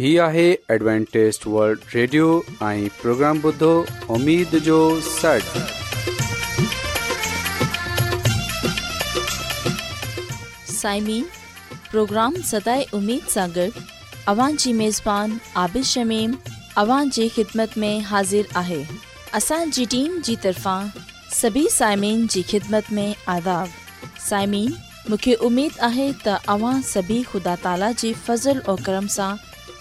هي آهي ॲಡ್وانٽيست world radio ۽ programme بدو اميد جو سڙ سائمين پروگرام ستاي اميد सागर اوان جي ميزبان عابد شميم اوان جي خدمت ۾ حاضر آهي اسان جي ٽيم جي طرفان سڀي سائمين جي خدمت ۾ آداب سائمين مونکي اميد آهي ته اوان سڀي خدا تالا جي فضل ۽ کرم سان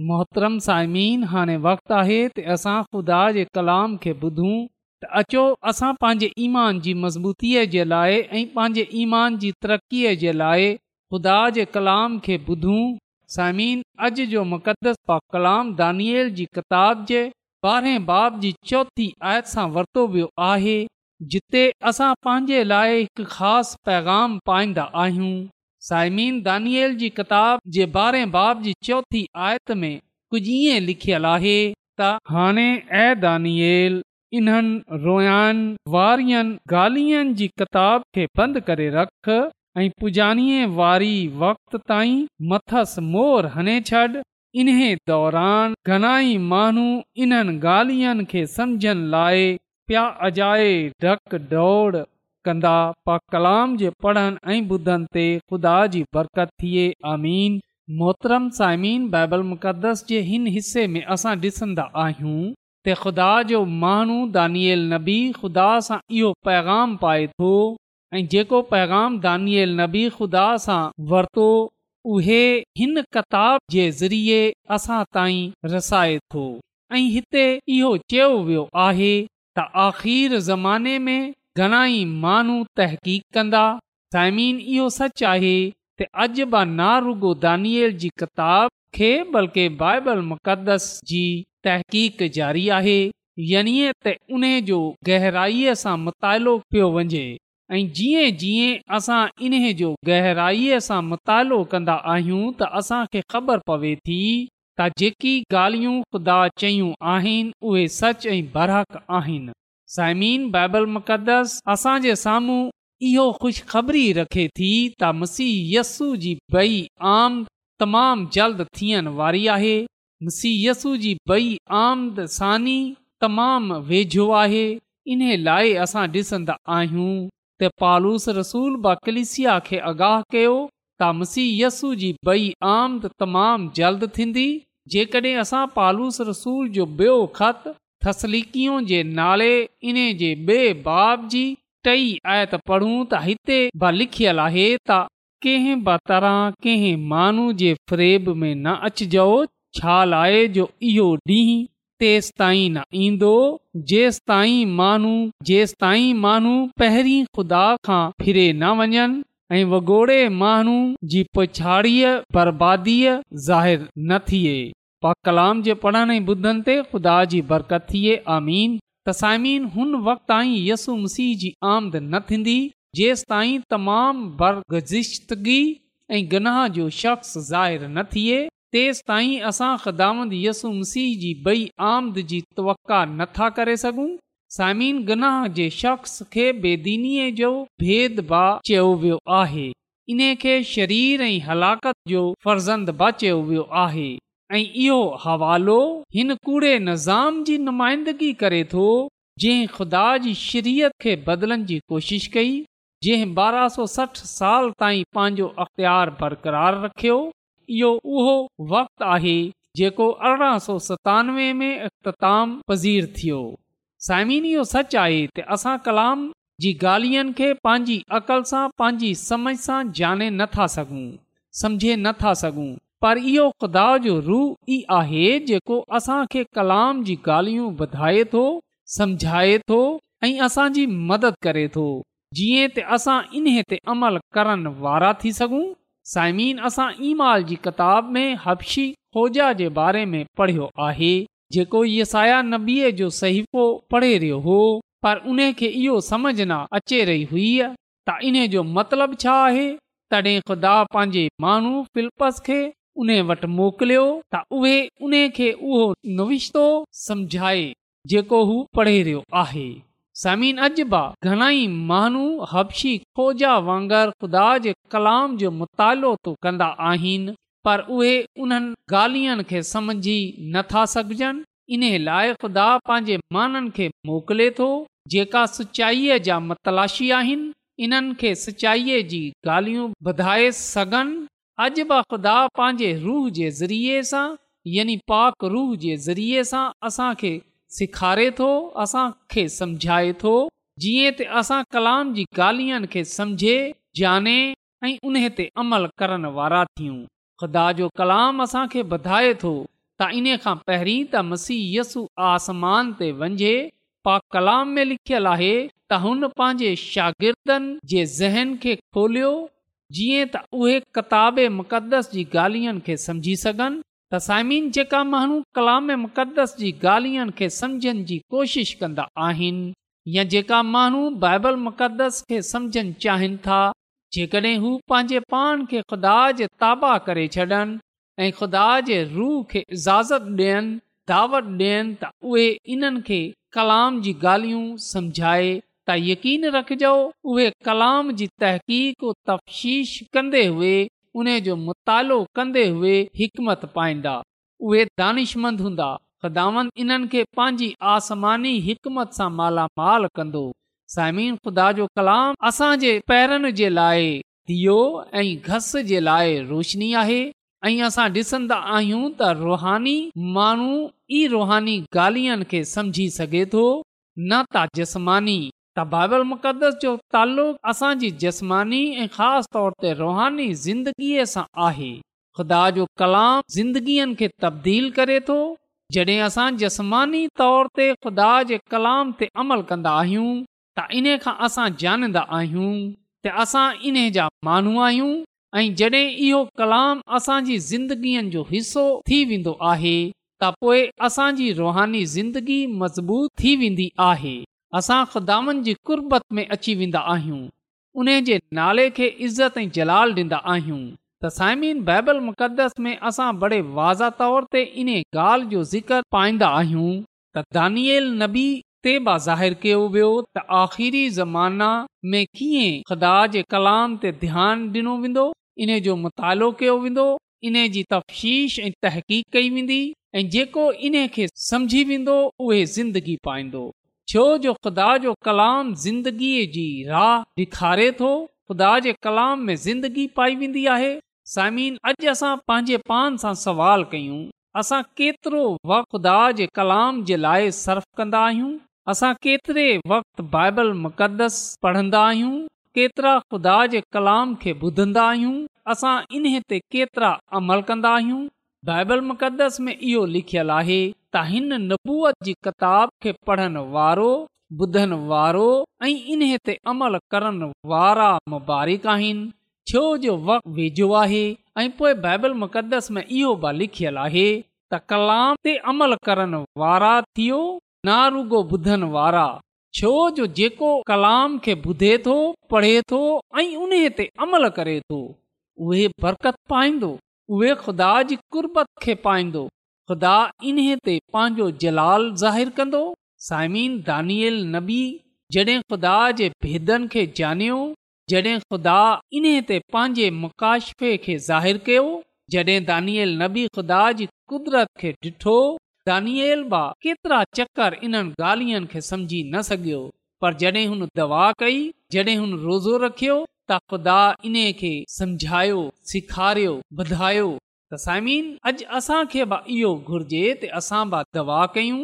मोहतरम साइमीन हाणे वक़्तु आहे ते असां खुदा जे कलाम खे ॿुधूं त अचो असां पंहिंजे ईमान जी मज़बूतीअ जे लाइ ऐं पंहिंजे ईमान जी तरक़ीअ जे लाइ ख़ुदा जे कलाम खे ॿुधूं साइमीन अॼु जो मुक़दस पा कलाम दानियल जी किताब जे ॿारहें बाब जी चौथी आयत सां वरितो वियो आहे जिते असां पंहिंजे लाइ हिकु ख़ासि पैगाम पाईंदा आहियूं साइमीन दानिएल जी किताब जे ॿारें बाब जी चौथी आयत में कुझु इएं लिखियलु आहे त हाणे ऐं दानियल इन्हनि रोयानि वारियुनि गालियनि जी किताब खे बंदि करे रख ऐं पुॼाणीअ वारी वक़्त ताईं मथस मोर हणे छॾ इन्हे दौरान घणाई माण्हू इन्हनि गालियनि खे समुझनि लाइ प्या अजायो ढकु डोड़ कंदा कलाम जे पढ़नि ऐं ॿुधनि ते ख़ुदा जी बरकत थिए आमीन मोहतरम साइबल मुक़दस जे हिन हिस्से में असां ॾिसंदा आहियूं इहो पैगाम पाए थो ऐं जेको पैगाम दानियल नबी ख़ुदा सां वरतो उहे हिन किताब जे ज़रिए असां ताईं रसाए थो ऐं हिते इहो चयो वियो आहे त आख़िर ज़माने में घणाई माण्हू तहक़ीक़ कंदा साइमीन इहो सच आहे त अजबा ना रुगो दानियल जी किताब खे बल्कि बाइबल मुक़दस जी तहक़ीक़ जारी आहे यानी त उन जो गहराईअ सां मुतालो पियो वञे ऐं जीअं जीअं असां जो गहराईअ सां मुतालो कंदा आहियूं त ख़बर पवे थी त जेकी गाल्हियूं ख़ुदा चयूं आहिनि उहे सच ऐं आहिनि साइमीन बाइबल मुक़दस असांजे साम्हूं इहो ख़ुशिखबरी रखे थी त मसीह यस्सू जी बई आमद तमाम जल्द थियण वारी आहे मसीह मुसीयसू जी बई आमद सानी तमाम वेझो आहे इन लाइ असां ॾिसंदा आहियूं त पालूस रसूल बा कलिसिया खे आगाह कयो त मुसी यसु जी बे आमद तमाम जल्द थींदी जेकॾहिं असां पालूस रसूल जो ॿियो ख़तु तसलीकियूं जे नाले इन्हे जे बाब जी टई आयत पढ़ूं त हिते ब लिखियलु आहे त कहिं ब तरह कंहिं माण्हू जे फ्रेब में न अचिजो छा लाए जो इहो ॾींहुं तेसिताईं न ईंदो जेसिताईं जेसिताईं माण्हू पहिरीं खुदा खां फिरे न वञनि ऐं वॻोड़े माण्हू जी पुछाड़ीअ बर्बादीअ ज़ाहिरु न थिए पा कलाम जे पढ़ण ऐं ॿुधनि ते खुदा जी बरकत थिए आमीन त साइमीन हुन वक़्त ताईं यसु मसीह जी आमद न थींदी जेसि ताईं तमाम बरगज़िश्तगी ऐं गनाह जो शख़्स ज़ाहिर न थिए तेसि ताईं असां ख़दांद यसु मसीह जी बई आमद जी तवका नथा करे सघूं साइमीन गनाह जे शख़्स खे बेदीनीअ जो भेदभाव चयो वियो आहे इन खे शरीर ऐं हलाकत जो फर्ज़ंद बा चयो वियो आहे ऐं इहो हवालो हिन कूड़े निज़ाम जी नुमाइंदगी करे थो जंहिं ख़ुदा जी शरीयत खे बदलण जी कोशिश कई जंहिं ॿारहां सौ सठ साल ताईं पंहिंजो अख़्तियार बरक़रार रखियो इहो उहो वक़्तु आहे जेको अरिड़हां सौ सतानवे में इख़्ताम पज़ीर थियो साइमिन इहो सच आहे त असां कलाम जी गाल्हियुनि खे पंहिंजी अक़ल सां पंहिंजी समझ सां जाने नथा सघूं समझे नथा सघूं पर इहो ख़ुदा जो रूह ई आहे जेको असांखे कलाम जी ॻाल्हियूं वधाए थो समझाए थो ऐं असांजी मदद करे थो जीअं त असां इन ते अमल करण वारा थी सघूं साइमीन असां ईमाल जी किताब में हबशी खोजा जे बारे में पढ़ियो आहे जेको यसाया नबीअ जो सहीफ़ो पढ़े रहियो हो पर उन खे इहो समझ न अचे रही हुई त इन जो मतिलब छा आहे तॾहिं ख़ुदा पंहिंजे माण्हू फिलपस खे उने वटि मोकिलियो त उहे उन खे उहो नविश्तो सम्झाए जेको हू पढ़े रहियो आहे समीन अजबा घणाई माण्हू हबशी खोजा वांगुरु ख़ुदा जे कलाम जो मुतालो कंदा आहिनि पर उहे उन्हनि ॻाल्हियुनि खे समझी नथा सघजनि इन लाइ खुदा पंहिंजे माननि खे मोकिले थो जेका सचाईअ जा मतलाशी आहिनि इन्हनि खे सचाईअ जी ॻाल्हियूं वधाए सघनि अॼु बि ख़ुदा पंहिंजे रूह जे ज़रिए सां यानी पाक रूह जे ज़रिए सां असांखे सेखारे थो असांखे समुझाए थो जीअं त असां कलाम जी ॻाल्हियुनि खे समुझे जाने ऐं उन ते अमल करण वारा थियूं ख़ुदा जो कलाम असांखे वधाए थो त इन खां पहिरीं त मसीह यसु आसमान ते वञे पा कलाम में लिखियलु आहे त हुन पंहिंजे शागिर्दनि जे ज़हन खे खोलियो जीअं त उहे किताब मुक़दस जी ॻाल्हियुनि खे समुझी सघनि त साइमीन जेका माण्हू कलाम मुक़दस जी ॻाल्हियुनि खे सम्झनि जी कोशिश कंदा आहिनि या जेका माण्हू बाइबल मुक़दस खे समुझनि चाहिनि था जेकॾहिं हू पंहिंजे पाण खे ख़ुदा जे ताबा करे छॾनि ऐं ख़ुदा जे रूह खे इजाज़त ॾियनि दावत ॾियनि त उहे इन्हनि खे कलाम जी ॻाल्हियूं समुझाए त यकीन रखजो उहे कलाम जी तहक़ीक़ तफ़्शीश कंदे हुतालो कंदे हिकमत पाईंदा उहे दानिशमंद हूंदा ख़ुदावंद इन्हनि खे पंहिंजी आसमानी हिकमत सां मालामाल कंदो सामिन ख़ुदा जो कलाम असां जे पैरनि जे लाइ दियो ऐं घस जे लाइ रोशनी आहे ऐं असां ॾिसंदा आहियूं त रुहानी माण्हू ई रुहानी गाल्हियुनि खे समझी सघे थो न त जिस्मानी त बाबल मुक़दस जो तालुक़ असांजी जस्मानी ऐं ख़ासि तौर ते रुहानी ज़िंदगीअ सां आहे ख़ुदा जो कलाम ज़िंदगीअ खे तब्दील करे थो जॾहिं असां जस्मानी तौर ते ख़ुदा जे कलाम ते अमल कंदा आहियूं त इन्हे खां असां ॼाणंदा आहियूं त असां इन जा माण्हू आहियूं ऐं जॾहिं इहो कलाम असांजी ज़िंदगीअ जो हिसो थी वेंदो आहे त पोइ असांजी रुहानी ज़िंदगी मज़बूत थी वेंदी आहे असां ख़ुदानि जी कुर्बत में अची वेंदा आहियूं उन जे नाले खे इज़त ऐं जलाल डि॒न्दा आहियूं त साइम बाइबल मुक़दस में असां बड़े वाज़ तौर ते इन ॻाल्हि जो ज़िक्र पाईंदा आहियूं त दानियल नबी ते ज़ाहिरु कयो वियो त आख़िरी ज़माना में कीअं ख़ुदा जे कलाम ते ध्यानु डि॒नो वेंदो इन जो मुतालो कयो वेंदो इन जी तफ़्शीश ऐं तहक़ीक़ कई वेंदी ऐं जेको इन खे सम्झी वेंदो उहे ज़िंदगी पाईंदो छो जो ख़ुदा जो कलाम ज़िंदगीअ जी राह ॾेखारे थो ख़ुदा जे कलाम में ज़िंदगी पाई वेंदी आहे समीन अॼु असां पंहिंजे पान सां सवाल कयूं असां केतिरो वखदा जे कलाम जे लाइ सर्फ़ कंदा आहियूं असां केतिरे वक़्ति बाइबल मुक़दस पढ़ंदा आहियूं केतिरा ख़ुदा जे कलाम खे ॿुधंदा आहियूं असां इन ते केतिरा अमल कंदा आहियूं बाइबल मुक़दस में इहो लिखियलु आहे त हिन नबूअ जी किताब खे पढ़ण वारो ॿुधण वारो ऐं इन्हे ते अमल करण वारा मुबारिक आहिनि छो जो वक़्तु वेझो आहे ऐं पोइ बाइबल मुक़दस में इहो बि लिखियलु आहे त कलाम ते अमल करण वारा थियो ना ॿुधण वारा छो जो जेको कलाम खे ॿुधे थो पढ़े थो ऐं उन ते अमल करे थो उहे बरकत पाईंदो उहे ख़ुदा जी कुरबत खे पाईंदो ख़ुदा इन्हे पंहिंजो जलाल ज़ाहिर कंदो साइम ख़ुदा ख़ुदा इन ते पंहिंजे मुकाशफ़े खे ज़ाहिरु नबी ख़ुदा जी कुदरत खे डि॒ठो दानियल बा केतिरा चकर इन्हनि गालियनि खे समझी न सघियो पर जॾहिं हुन दवा कई जॾहिं हुन रोज़ो रखियो त ख़ुदा इन खे सम्झायो सेखारियो वधायो साइमीन अॼु असांखे बि इहो घुर्जे असां दवा कयूं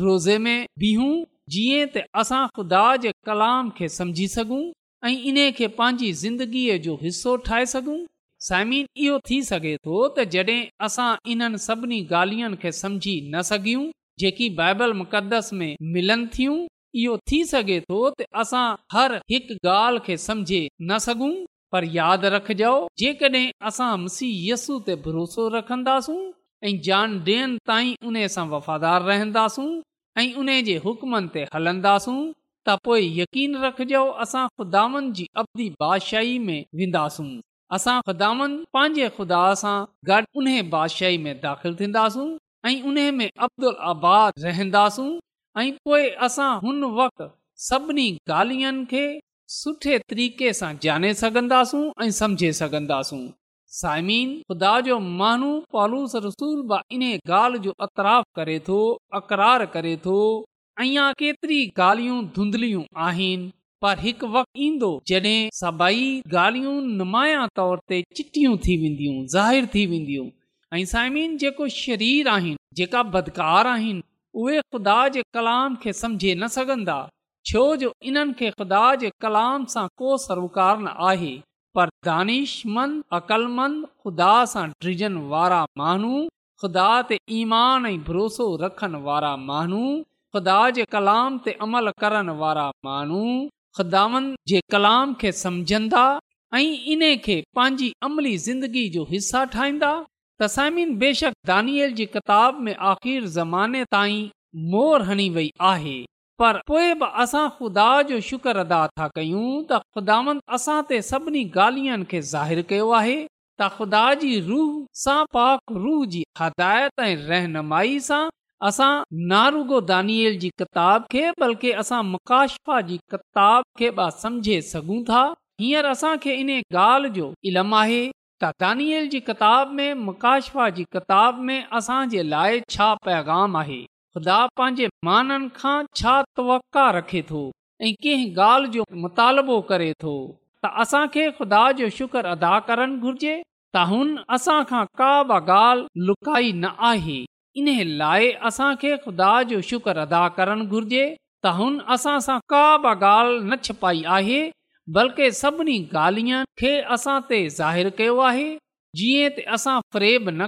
रोज़े में बीहूं जीअं त असां ख़ुदा जे कलाम खे समझी सघूं ऐं इन खे पंहिंजी ज़िंदगीअ जो हिसो ठाहे सघूं साइमिन इहो थी सघे थो त जॾहिं इन्हनि सभिनी ॻाल्हियुनि खे समझी न सघूं जेकी बाइबल मुक़दस में मिलनि थियूं इहो थी सघे थो त असां हर हिकु ॻाल्हि खे न सघूं पर यादि रखजो जेकॾहिं असां मुसीहस ते भरोसो रखंदासूं ऐं जान ॾियनि ताईं उन सां वफ़ादार रहंदासूं ऐं उन जे ते हलंदासूं त पोए यकीन रखिजो असां ख़ुदान जी अबदी बादशाही में वेंदासूं असां ख़ुदान पंहिंजे ख़ुदा सां गॾु उन बादशाही में दाख़िल थींदासूं आबाद रहंदासूं ऐं पोइ असां हुन वक़्तियुनि खे सुठे तरीक़े सां जाने सघन्दासूं ऐं समुझे सघंदासूं साइमीन, ख़ुदा जो माण्हू पालूस रसूल ॻाल्हि जो अतराफ़ करे थो अकरार करे तो, ॻाल्हियूं धुंधलियूं आहिनि पर हिकु वक़्तु ईंदो जड॒हिं सभई नुमाया तौर ते चिटियूं थी वेंदियूं ऐं साइमिन जेको शरीर आहिनि जेका बदकार आहिनि उहे ख़ुदा जे कलाम खे समुझे न सघंदा छो जो इन्हनि खे ख़ुदा जे कलाम सां को सरोकार न आहे पर दानिशमंद अक़लमंद ख़ुदा सां ड्रिज वारा माण्हू ख़ुदा ते ईमान ऐं भरोसो रखनि वारा माण्हू ख़ुदा जे कलाम ते अमल करण वारा माण्हू ख़ुदानि जे कलाम खे समझंदा ऐं इन खे पंहिंजी अमली ज़िंदगी जो हिसा ठाहींदा तसीन बेशक दानियल जी किताब में आख़िर ज़माने ताईं मोर हणी वई आहे पर पोइ बि असां ख़ुदा जो शुक्र अदा था कयूं त असां ते सभिनी ॻाल्हियुनि खे ज़ाहिरु कयो आहे त ख़ुदा जी रूह सां पाक रूह जी हदायत ऐं रहनुमाई सां असां नारुगो दानियल जी किताब खे बल्कि असां मुकाशफा जी किताब खे बि समझे सघूं था हींअर असांखे इन ॻाल्हि जो इल्मु आहे त दानियल जी किताब में मुकाशफा जी किताब में असांजे लाइ छा पैगाम आहे ख़ुदा पंहिंजे तवका रखे जो मुतालबो करे थो त असांखे ख़ुदा जो शुक्र अदा करणु घुर्जे त हुन असां ॻाल्हि इन लाइ असांखे ख़ुदा जो शुक्र अदा करणु घुर्जे त हुन असां सां का बि ॻाल्हि न छपाई आहे बल्कि सभिनी ॻाल्हियुनि खे ज़ाहिरु कयो आहे जीअं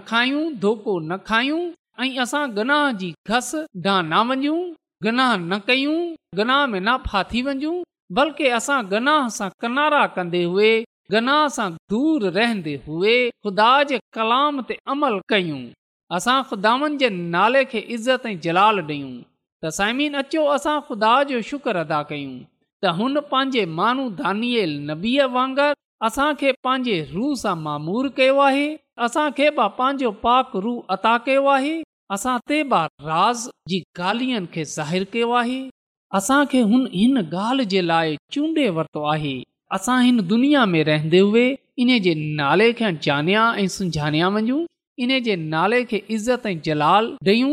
धोको न खायूं ऐं असां गनाह जी घस डां न वञूं गनाह न कयूं गना में न फाथी वञूं बल्कि असां गनाह सां किनारा कंदे हुए गनाह सां दूर रहंदे हुए खुदा जे कलाम ते अमल कयूं असां ख़ुदानि जे नाले खे इज़त ऐं जलाल ॾियूं त साइमीन अचो असां ख़ुदा जो शुक्र अदा कयूं त हुन पंहिंजे मानू दानियल नबीअ वांगुरु असांखे पंहिंजे रूह सां मामूर कयो आहे असांखे बि पंहिंजो पाक रूह अता कयो आहे असां ते बार राज जी ॻाल्हियुनि खे ज़ाहिरु कयो आहे असांखे हुन हिन ॻाल्हि जे लाइ चूंडे वरितो आहे असां हिन दुनिया में रहंदे हुए इन जे नाले खे जानिया ऐं सुञाणिया वञूं इन जे नाले खे इज़त ऐं जलाल ॾेयूं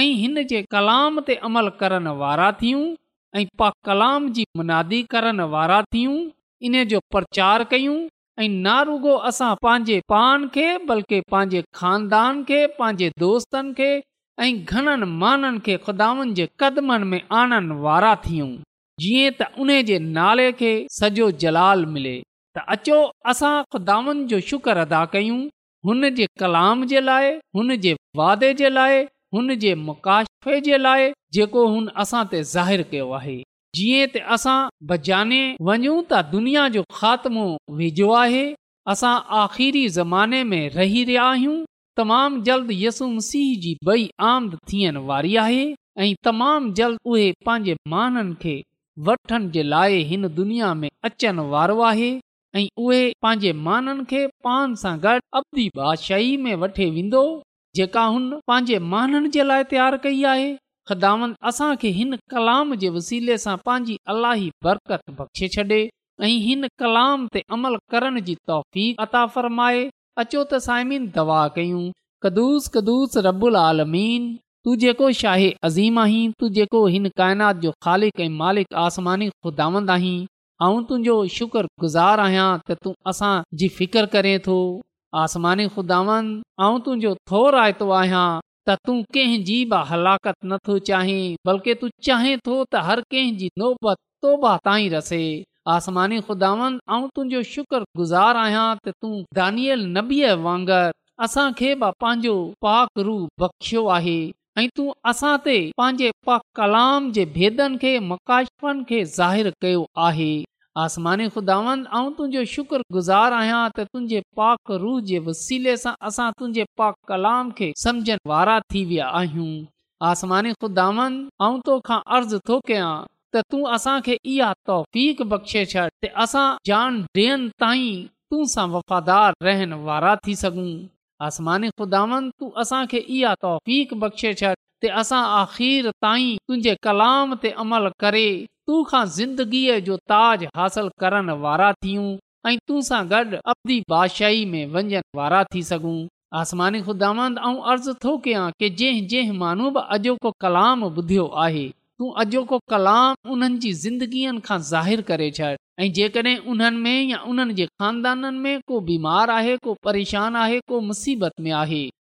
ऐं हिन जे कलाम ते अमल करण वारा थियूं ऐं कलाम जी मुनादी करण वारा थियूं इन जो प्रचार कयूं ऐं ना रुगो असां पंहिंजे पान खे बल्कि पंहिंजे खानदान खे पंहिंजे दोस्तनि खे ऐं घणनि माननि खे खुदानि जे कदमनि में आणण वारा थियूं जीअं त उन जे नाले खे सॼो जलाल मिले त अचो असां ख़ुदानि जो शुक्र अदा कयूं हुन जे कलाम जे लाइ हुन जे वादे जे लाइ हुन जे मुकाशे जे लाइ जेको हुन असां ते ज़ाहिरु कयो जीअं त असां भॼाने वञूं त दुनिया जो ख़ात्मो वेझो आहे असां आख़िरी ज़माने में रही रहिया आहियूं तमामु जल्द यसु मसीह जी बई आमद थियण वारी आहे ऐं तमामु जल्द उहे पंहिंजे माननि खे वठण जे लाइ हिन दुनिया में अचण वारो आहे ऐं उहे पंहिंजे माननि खे पान सां गॾु अदी बादशाही में वठी वेंदो जेका हुन पंहिंजे माननि जे लाइ तयारु कई आहे ख़िदामन ख़ुदांद असांखे हिन कलाम जे वसीले सां पंहिंजी अलाही बरकत बख़्शे छॾे ऐं हिन कलाम ते अमल करण जी तोफ़ी अता फरमाए अचो त साइमीन दवा कयूं कदुस कदुस रबुल आलमीन तू जेको शाहे अज़ीम आहीं तू जेको हिन काइनात जो ख़ालिक मालिक आसमानी ख़ुदावंद आहीं ऐं तुंहिंजो गुज़ार आहियां त तूं जी फिकिर करें थो आसमानी ख़ुदावंद तुंहिंजो थो आयतो आहियां त तूं कंहिंजीत नथो चाहीं बल्कि तूं चाहे शुक्र गुज़ार आहियां तूं दानियल वांगुरु असांखे पंहिंजे कलाम जे बेदनि खे ज़ाहिरु कयो आहे आसमान ख़ुदा तुंहिंजो शुक्रगुज़ार आहियां पाक रूले सां अर्ज़ थो कयां तौक बख़्शे छॾां वफ़ादार रहनि वारा थी सघूं आसमानी ख़ुदावंद तूं असांखे इहा तौक बख़्शे छॾ ते असां ताईं तुंहिंजे कलाम ते अमल करे तूं खां ज़िंदगीअ जो ताज हासिलु करण वारा थियूं ऐं तूं सां गॾु असीं आसमानी ख़ुदा अर्ज़ु थो कयां की जंहिं जंहिं माण्हू बि अॼोको कलाम ॿुधियो आहे तूं अॼोको कलाम उन्हनि जी ज़िंदगीअ खां ज़ाहिरु करे छॾ ऐं जेकॾहिं उन्हनि में या उन्हनि जे में को बीमार आहे को परेशान आहे को मुसीबत में आहे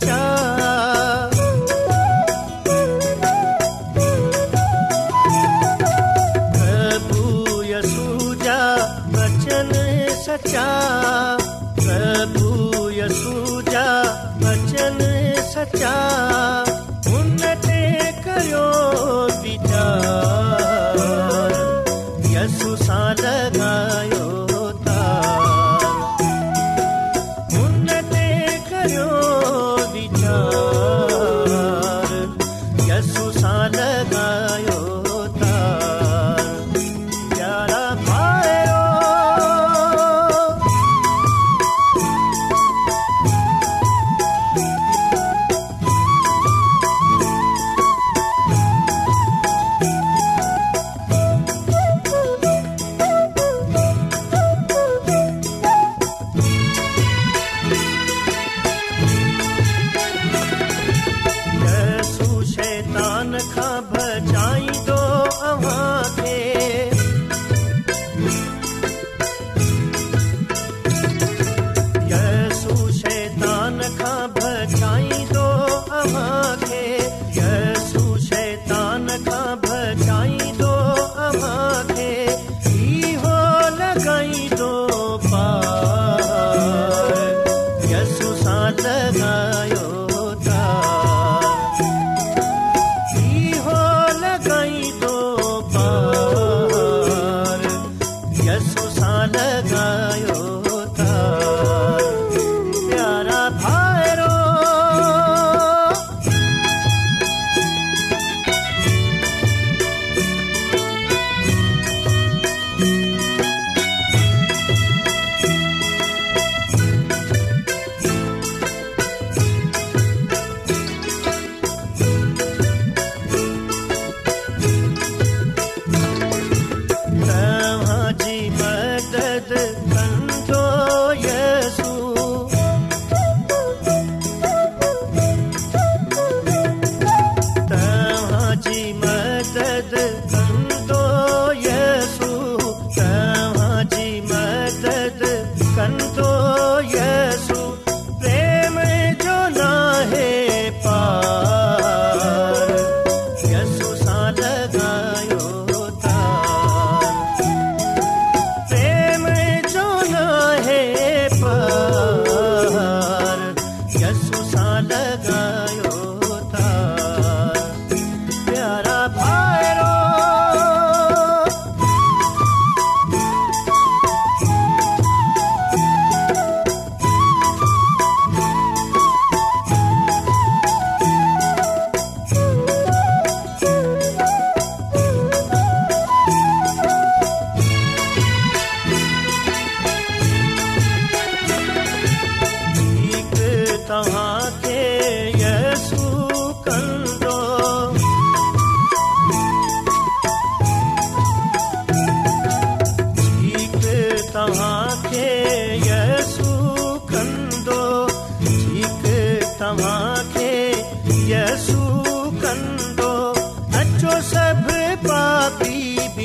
बचा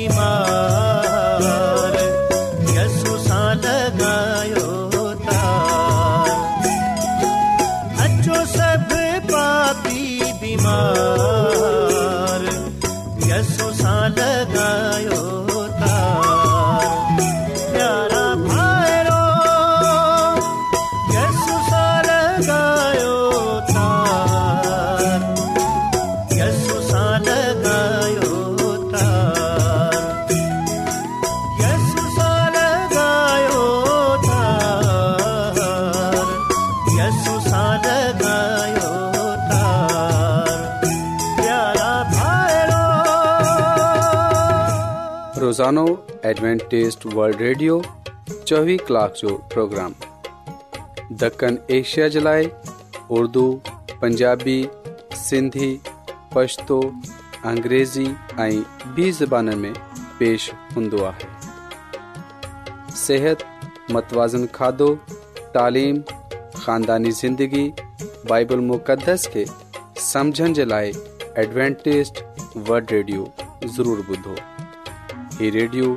Fatima एडवेंटेज़ड वर्ल्ड रेडियो चोवीह कलाक जो प्रोग्राम दक्कन एशिया जे लाइ उर्दू पंजाबी सिंधी पछतो अंग्रेज़ी ऐं बि ज़बान में पेश हूंदो आहे सिहत मतवाज़न खाधो तालीम ख़ानदानी ज़िंदगी बाइबल मुक़दस खे समुझण जे लाइ एडवेंटेज़ वल्ड रेडियो ज़रूरु ॿुधो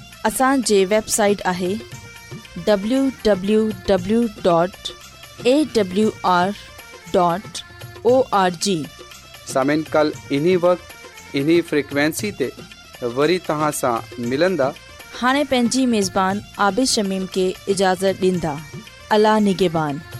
असांजे वेबसाइट आहे वरी हाणे पंहिंजी मेज़बान आबिशमीम खे اجازت ॾींदा अला نگہبان